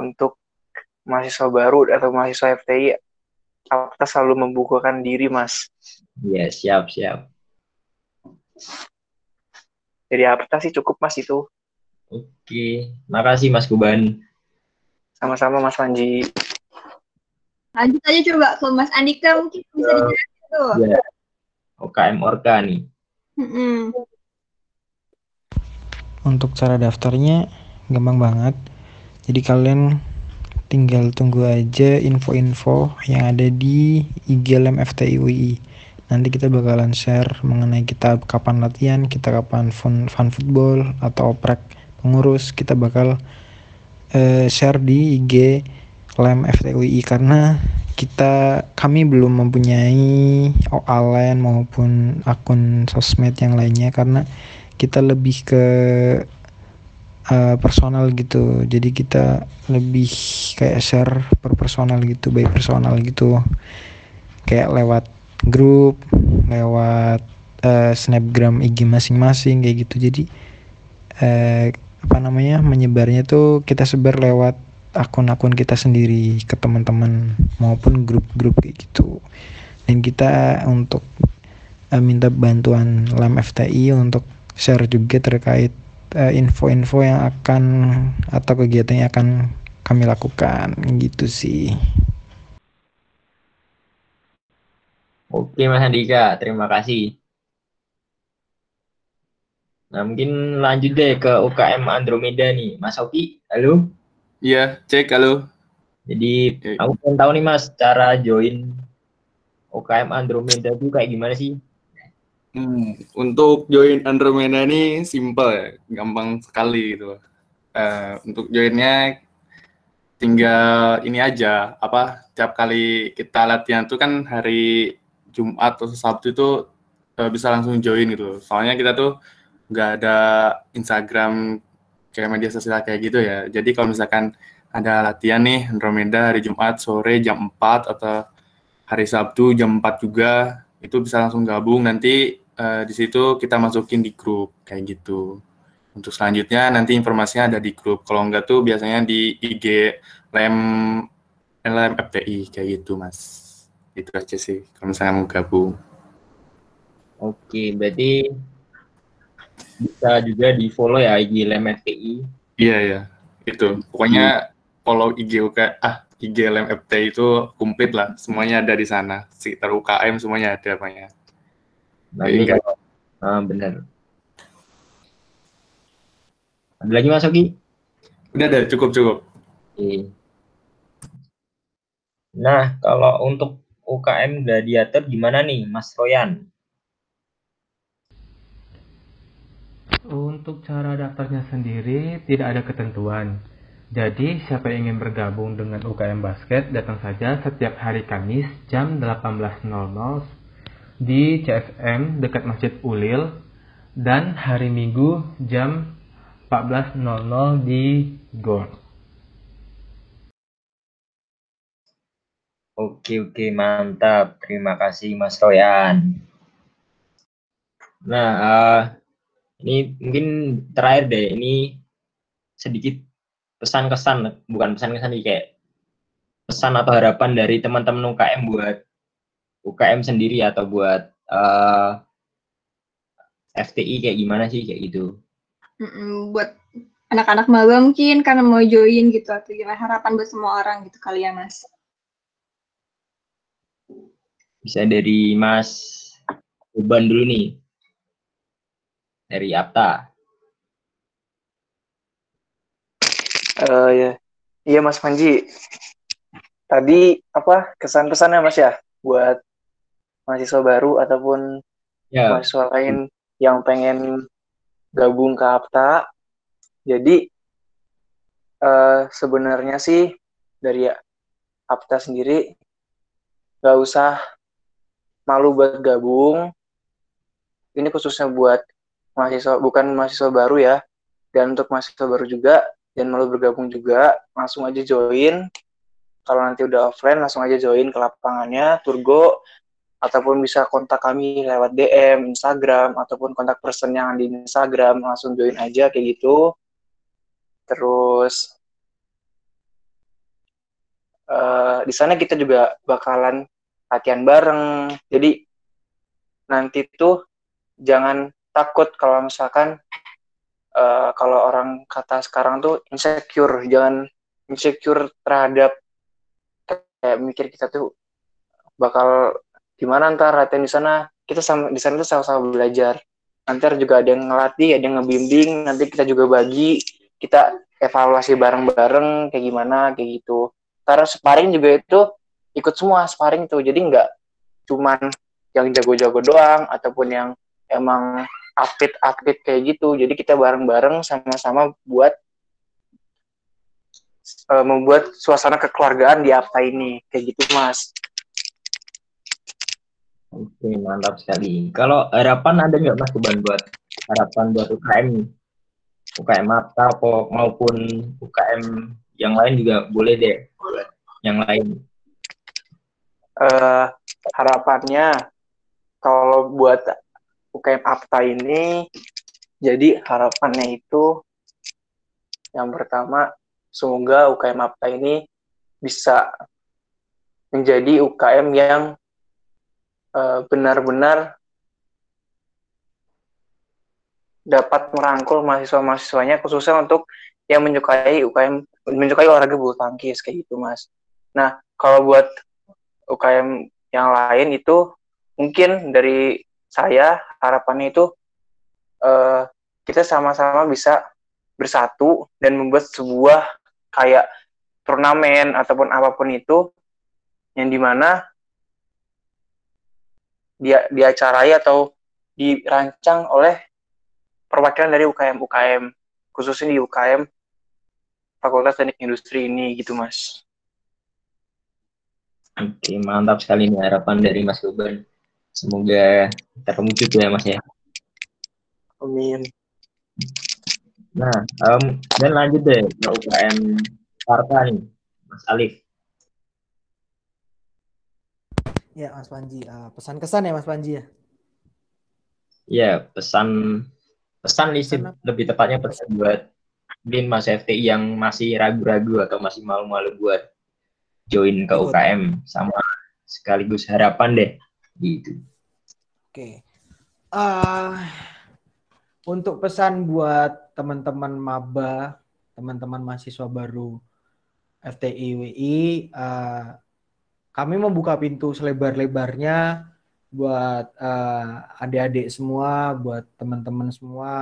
Untuk mahasiswa baru atau mahasiswa FTI, kita selalu membukakan diri mas. Iya, siap, siap. Jadi apa sih cukup mas itu. Oke, makasih Mas Kuban. Sama-sama mas Panji. Lanjut aja coba ke Mas Andika mungkin bisa dijelasin tuh. Ya, OKM Orka nih. Mm-mm. Untuk cara daftarnya gampang banget. Jadi kalian tinggal tunggu aja info-info yang ada di IG LEM FTI UI. Nanti kita bakalan share mengenai kita kapan latihan, kita kapan fun, fun football atau oprek pengurus. Kita bakal eh, share di IG LEM FTI UI karena kita kami belum mempunyai OALN maupun akun sosmed yang lainnya karena kita lebih ke uh, personal gitu. Jadi kita lebih kayak share per personal gitu by personal gitu. Kayak lewat grup lewat uh, snapgram IG masing-masing kayak gitu. Jadi uh, apa namanya menyebarnya tuh kita sebar lewat akun-akun kita sendiri ke teman-teman maupun grup-grup kayak gitu dan kita untuk uh, minta bantuan LAM FTI untuk share juga terkait uh, info-info yang akan atau kegiatan yang akan kami lakukan gitu sih. Oke Mas Andika, terima kasih. Nah mungkin lanjut deh ke UKM Andromeda nih, Mas Oki, halo? Iya, cek halo. Jadi Oke. aku pengen tahu nih Mas, cara join UKM Andromeda itu kayak gimana sih? Hmm, untuk join Andromeda ini simple ya, gampang sekali gitu. Eh, untuk joinnya tinggal ini aja, apa tiap kali kita latihan tuh kan hari Jumat atau Sabtu itu eh, bisa langsung join gitu. Soalnya kita tuh nggak ada Instagram kayak media sosial kayak gitu ya. Jadi kalau misalkan ada latihan nih Andromeda hari Jumat sore jam 4 atau hari Sabtu jam 4 juga itu bisa langsung gabung nanti uh, di situ kita masukin di grup kayak gitu. Untuk selanjutnya nanti informasinya ada di grup. Kalau enggak tuh biasanya di IG lem lem FTI kayak gitu mas. Itu aja sih kalau misalnya mau gabung. Oke, berarti bisa juga di follow ya IG lem FTI. Iya ya, itu. Pokoknya follow IG UK ah IG lem FTI itu komplit lah. Semuanya ada di sana. Sekitar UKM semuanya ada apanya. Nanti kalau, ah, benar. Ada lagi Mas Oki? Udah ada, cukup cukup. Oke. Nah, kalau untuk UKM Gladiator gimana nih, Mas Royan? Untuk cara daftarnya sendiri tidak ada ketentuan. Jadi, siapa yang ingin bergabung dengan UKM Basket, datang saja setiap hari Kamis jam 18.00 di CSM dekat Masjid Ulil dan hari Minggu jam 14.00 di GOR. Oke, oke, mantap. Terima kasih, Mas Royan. Nah, uh, ini mungkin terakhir deh, ini sedikit pesan-kesan, bukan pesan-kesan nih, kayak pesan atau harapan dari teman-teman UKM buat UKM sendiri atau buat uh, eh, FTI kayak gimana sih, kayak gitu. Mm-mm, buat anak-anak maba mungkin karena mau join gitu atau gimana harapan buat semua orang gitu kali ya mas bisa dari mas Uban dulu nih dari Apta uh, ya iya mas Panji tadi apa kesan-pesannya mas ya buat mahasiswa baru ataupun ya. mahasiswa lain yang pengen gabung ke APTA. Jadi uh, sebenarnya sih dari APTA sendiri nggak usah malu buat gabung. Ini khususnya buat mahasiswa bukan mahasiswa baru ya. Dan untuk mahasiswa baru juga dan malu bergabung juga langsung aja join. Kalau nanti udah offline langsung aja join ke lapangannya Turgo ataupun bisa kontak kami lewat DM, Instagram, ataupun kontak person yang di Instagram, langsung join aja kayak gitu. Terus uh, di sana kita juga bakalan latihan bareng. Jadi nanti tuh jangan takut kalau misalkan uh, kalau orang kata sekarang tuh insecure, jangan insecure terhadap kayak mikir kita tuh bakal gimana ntar latihan di sana. Kita sama di sana tuh sama-sama belajar. Nanti juga ada yang ngelatih ada yang ngebimbing nanti kita juga bagi kita evaluasi bareng-bareng kayak gimana kayak gitu. Karena sparring juga itu ikut semua sparring tuh. Jadi nggak cuman yang jago-jago doang ataupun yang emang atlet-atlet kayak gitu jadi kita bareng-bareng sama-sama buat uh, membuat suasana kekeluargaan di apa ini kayak gitu mas Oke, mantap sekali. Kalau harapan ada nggak Mas Tuban buat harapan buat UKM UKM Mata maupun UKM yang lain juga boleh deh. Yang lain. Uh, harapannya kalau buat UKM Apta ini jadi harapannya itu yang pertama semoga UKM Apta ini bisa menjadi UKM yang Eh, benar-benar dapat merangkul mahasiswa-mahasiswanya khususnya untuk yang menyukai UKM menyukai olahraga bulu tangkis kayak gitu mas. Nah kalau buat UKM yang lain itu mungkin dari saya harapannya itu uh, kita sama-sama bisa bersatu dan membuat sebuah kayak turnamen ataupun apa pun itu yang di mana dia diacarai atau dirancang oleh perwakilan dari UKM UKM khususnya di UKM Fakultas Teknik Industri ini gitu mas. Oke mantap sekali nih harapan dari Mas Ruben. Semoga terwujud ya Mas ya. Amin. Nah, em, dan lanjut deh ke UKM Sparta nih, Mas Alif. Ya, Mas Panji. Uh, pesan kesan ya, Mas Panji ya. Ya, pesan pesan nih sih, Pesan apa? lebih tepatnya pesan buat mungkin Mas FTI yang masih ragu-ragu atau masih malu-malu buat join ke. UKM sama sekaligus harapan deh gitu. Oke. Ah, untuk pesan buat teman-teman maba, teman-teman mahasiswa baru FTI WI, ah, kami membuka pintu selebar-lebarnya buat ah, adik-adik semua, buat teman-teman semua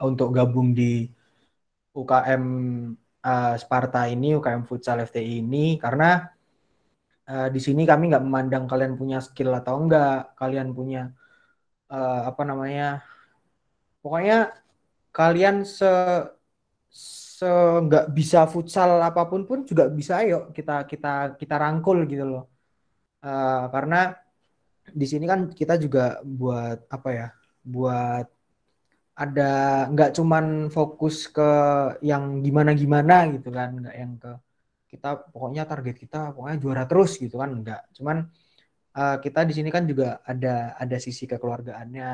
untuk gabung di UKM ah, Sparta ini, UKM Futsal FTI ini, karena eh, di sini kami nggak memandang kalian punya skill atau enggak, kalian punya eh, apa namanya, pokoknya kalian se se nggak bisa futsal apa pun pun juga bisa ayo kita kita kita rangkul gitu loh. Eh, karena di sini kan kita juga buat apa ya buat ada nggak cuman fokus ke yang gimana gimana gitu kan nggak yang ke kita pokoknya target kita pokoknya juara terus gitu kan enggak. Cuman uh, kita di sini kan juga ada ada sisi kekeluargaannya.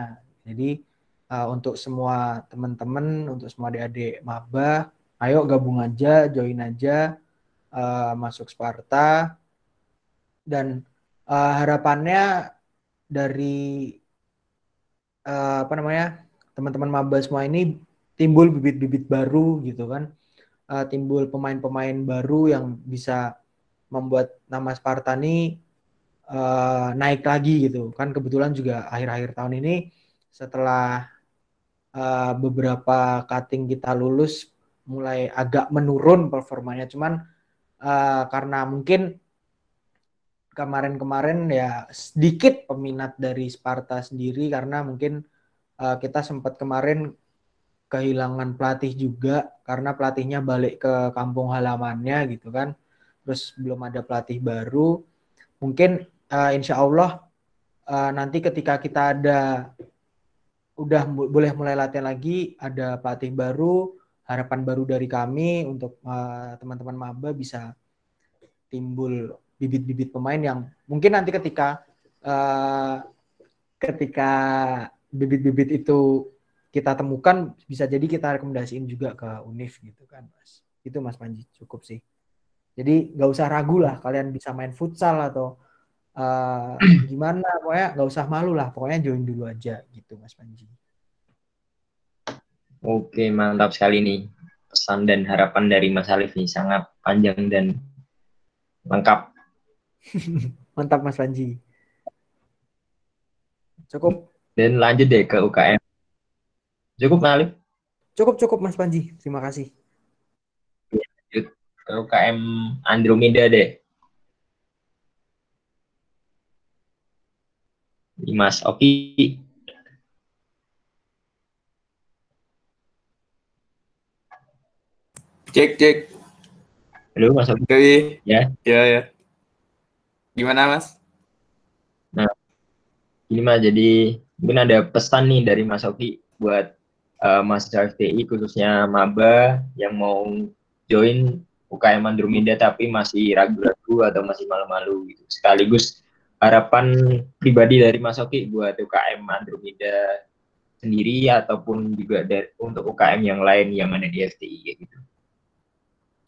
Jadi uh, untuk semua teman-teman untuk semua adik-adik maba ayo gabung aja join aja uh, masuk Sparta. Dan uh, harapannya dari uh, apa namanya teman-teman maba semua ini timbul bibit-bibit baru gitu kan uh, timbul pemain-pemain baru yang bisa membuat nama Sparta ini uh, naik lagi gitu. Kan kebetulan juga akhir-akhir tahun ini setelah uh, beberapa cutting kita lulus mulai agak menurun performanya. Cuman uh, karena mungkin kemarin-kemarin ya sedikit peminat dari Sparta sendiri karena mungkin uh, kita sempat kemarin kehilangan pelatih juga karena pelatihnya balik ke kampung halamannya gitu kan. Terus belum ada pelatih baru. Mungkin uh, insya Allah uh, nanti ketika kita ada udah boleh mulai latihan lagi ada pelatih baru harapan baru dari kami untuk uh, teman-teman maba bisa timbul bibit-bibit pemain yang mungkin nanti ketika uh, ketika bibit-bibit itu kita temukan bisa jadi kita rekomendasiin juga ke Unif gitu kan mas itu mas Panji cukup sih jadi nggak usah ragu lah kalian bisa main futsal atau uh, gimana pokoknya nggak usah malu lah pokoknya join dulu aja gitu mas Panji Oke, mantap sekali nih. Pesan dan harapan dari Mas Alif nih sangat panjang dan lengkap. mantap mas Panji cukup Dan lanjut deh ke UKM. Cukup Mas Alif? cukup cukup mas Panji terima kasih Lanjut ke UKM Andromeda deh. Mas Oki. Cek cek. Halo Mas Oki. Oke. Ya. Ya ya. Gimana Mas? Ini Mas, jadi mungkin ada pesan nih dari Mas Oki buat uh, mahasiswa FTI khususnya maba yang mau join UKM Andromeda tapi masih ragu-ragu atau masih malu-malu gitu. Sekaligus harapan pribadi dari Mas Oki buat UKM Andromeda sendiri ataupun juga dari, untuk UKM yang lain yang ada di FTI gitu.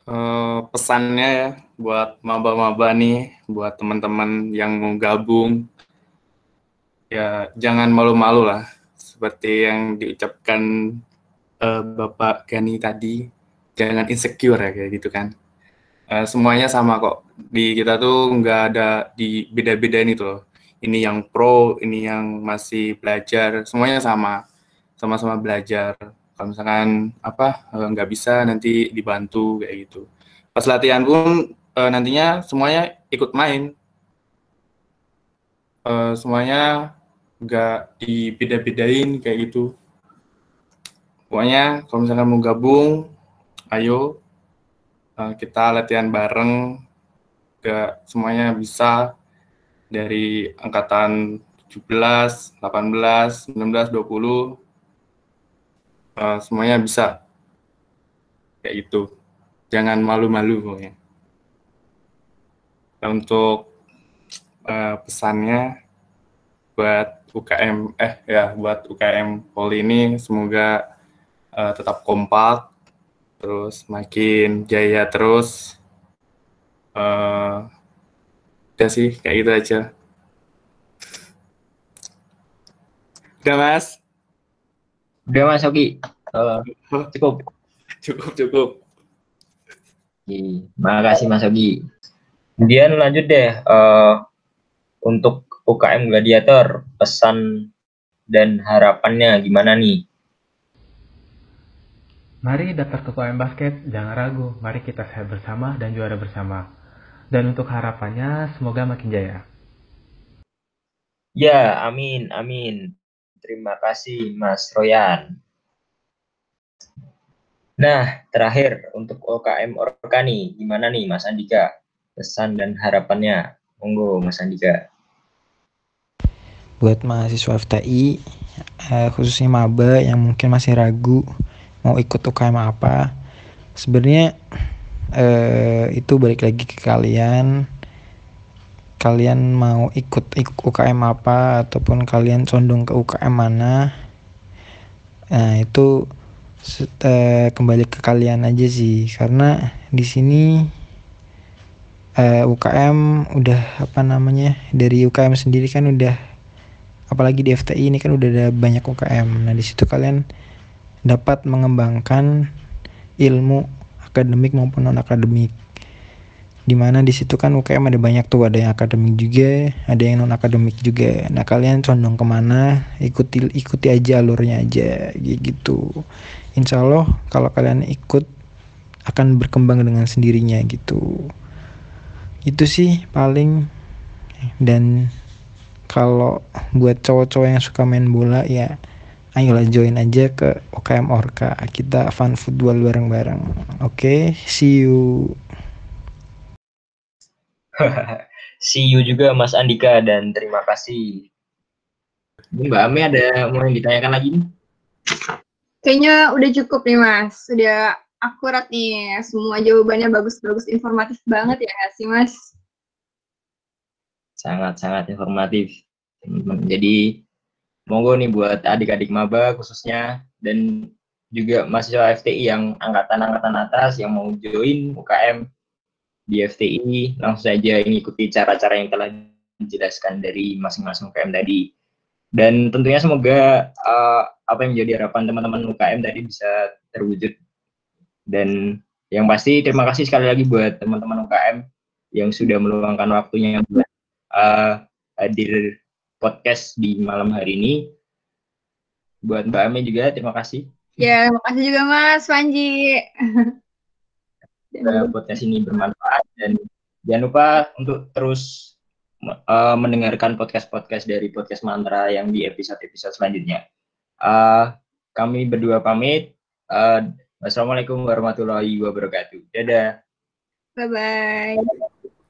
Eh, pesannya ya buat maba-maba nih, buat teman-teman yang mau gabung, ya jangan malu-malu lah, seperti yang diucapkan eh, Bapak Gani tadi, jangan insecure ya kayak gitu kan. Eh, semuanya sama kok. Di kita tuh nggak ada di beda-bedain itu loh. Ini yang pro, ini yang masih belajar, semuanya sama, sama-sama belajar. Kalau misalkan apa eh, nggak bisa nanti dibantu kayak gitu. Pas latihan pun eh, nantinya semuanya ikut main. Eh, semuanya nggak dibeda-bedain kayak gitu. Pokoknya kalau misalkan mau gabung, ayo eh, kita latihan bareng. Gak semuanya bisa dari angkatan 17, 18, 19, 20 uh, semuanya bisa kayak itu jangan malu-malu pokoknya untuk uh, pesannya buat UKM eh ya buat UKM Poli ini semoga uh, tetap kompak terus makin jaya terus uh, udah sih kayak gitu aja. Udah mas? Udah mas Oki uh, cukup. Cukup cukup. Terima kasih Mas Ogi. Kemudian lanjut deh uh, untuk UKM Gladiator pesan dan harapannya gimana nih? Mari daftar ke UKM Basket, jangan ragu. Mari kita sehat bersama dan juara bersama. Dan untuk harapannya semoga makin jaya. Ya, amin, amin. Terima kasih Mas Royan. Nah, terakhir untuk UKM Orka nih, gimana nih Mas Andika? Pesan dan harapannya. Monggo Mas Andika. Buat mahasiswa FTI, eh, khususnya maba yang mungkin masih ragu mau ikut UKM apa, sebenarnya eh, itu balik lagi ke kalian. Kalian mau ikut, ikut UKM apa ataupun kalian condong ke UKM mana? Nah, itu uh, kembali ke kalian aja sih karena di sini uh, UKM udah apa namanya dari UKM sendiri kan udah apalagi di FTI ini kan udah ada banyak UKM nah di situ kalian dapat mengembangkan ilmu akademik maupun non akademik di mana di situ kan UKM ada banyak tuh. Ada yang akademik juga ada yang non akademik juga. Nah kalian condong ke mana ikuti ikuti aja alurnya aja gitu. Insya Allah kalau kalian ikut akan berkembang dengan sendirinya gitu. Itu sih paling dan kalau buat cowok-cowok yang suka main bola ya ayolah join aja ke OKM Orka kita fun football bareng-bareng oke okay? see you see you juga Mas Andika dan terima kasih Mbak Ame ada mau yang ditanyakan lagi nih Kayaknya udah cukup nih Mas. Sudah akurat nih. Semua jawabannya bagus-bagus, informatif banget ya sih Mas? Sangat-sangat informatif. Jadi monggo nih buat adik-adik maba khususnya dan juga mahasiswa FTI yang angkatan-angkatan atas yang mau join UKM di FTI langsung saja ikuti cara-cara yang telah dijelaskan dari masing-masing UKM tadi. Dan tentunya semoga uh, apa yang menjadi harapan teman-teman UKM tadi bisa terwujud. Dan yang pasti terima kasih sekali lagi buat teman-teman UKM yang sudah meluangkan waktunya buat uh, hadir podcast di malam hari ini. Buat Mbak Ame juga terima kasih. Ya, terima kasih juga Mas Panji. podcast ini bermanfaat dan jangan lupa untuk terus uh, mendengarkan podcast-podcast dari podcast mantra yang di episode-episode selanjutnya. Uh, kami berdua pamit. Uh, Wassalamualaikum warahmatullahi wabarakatuh. Dadah. Bye-bye.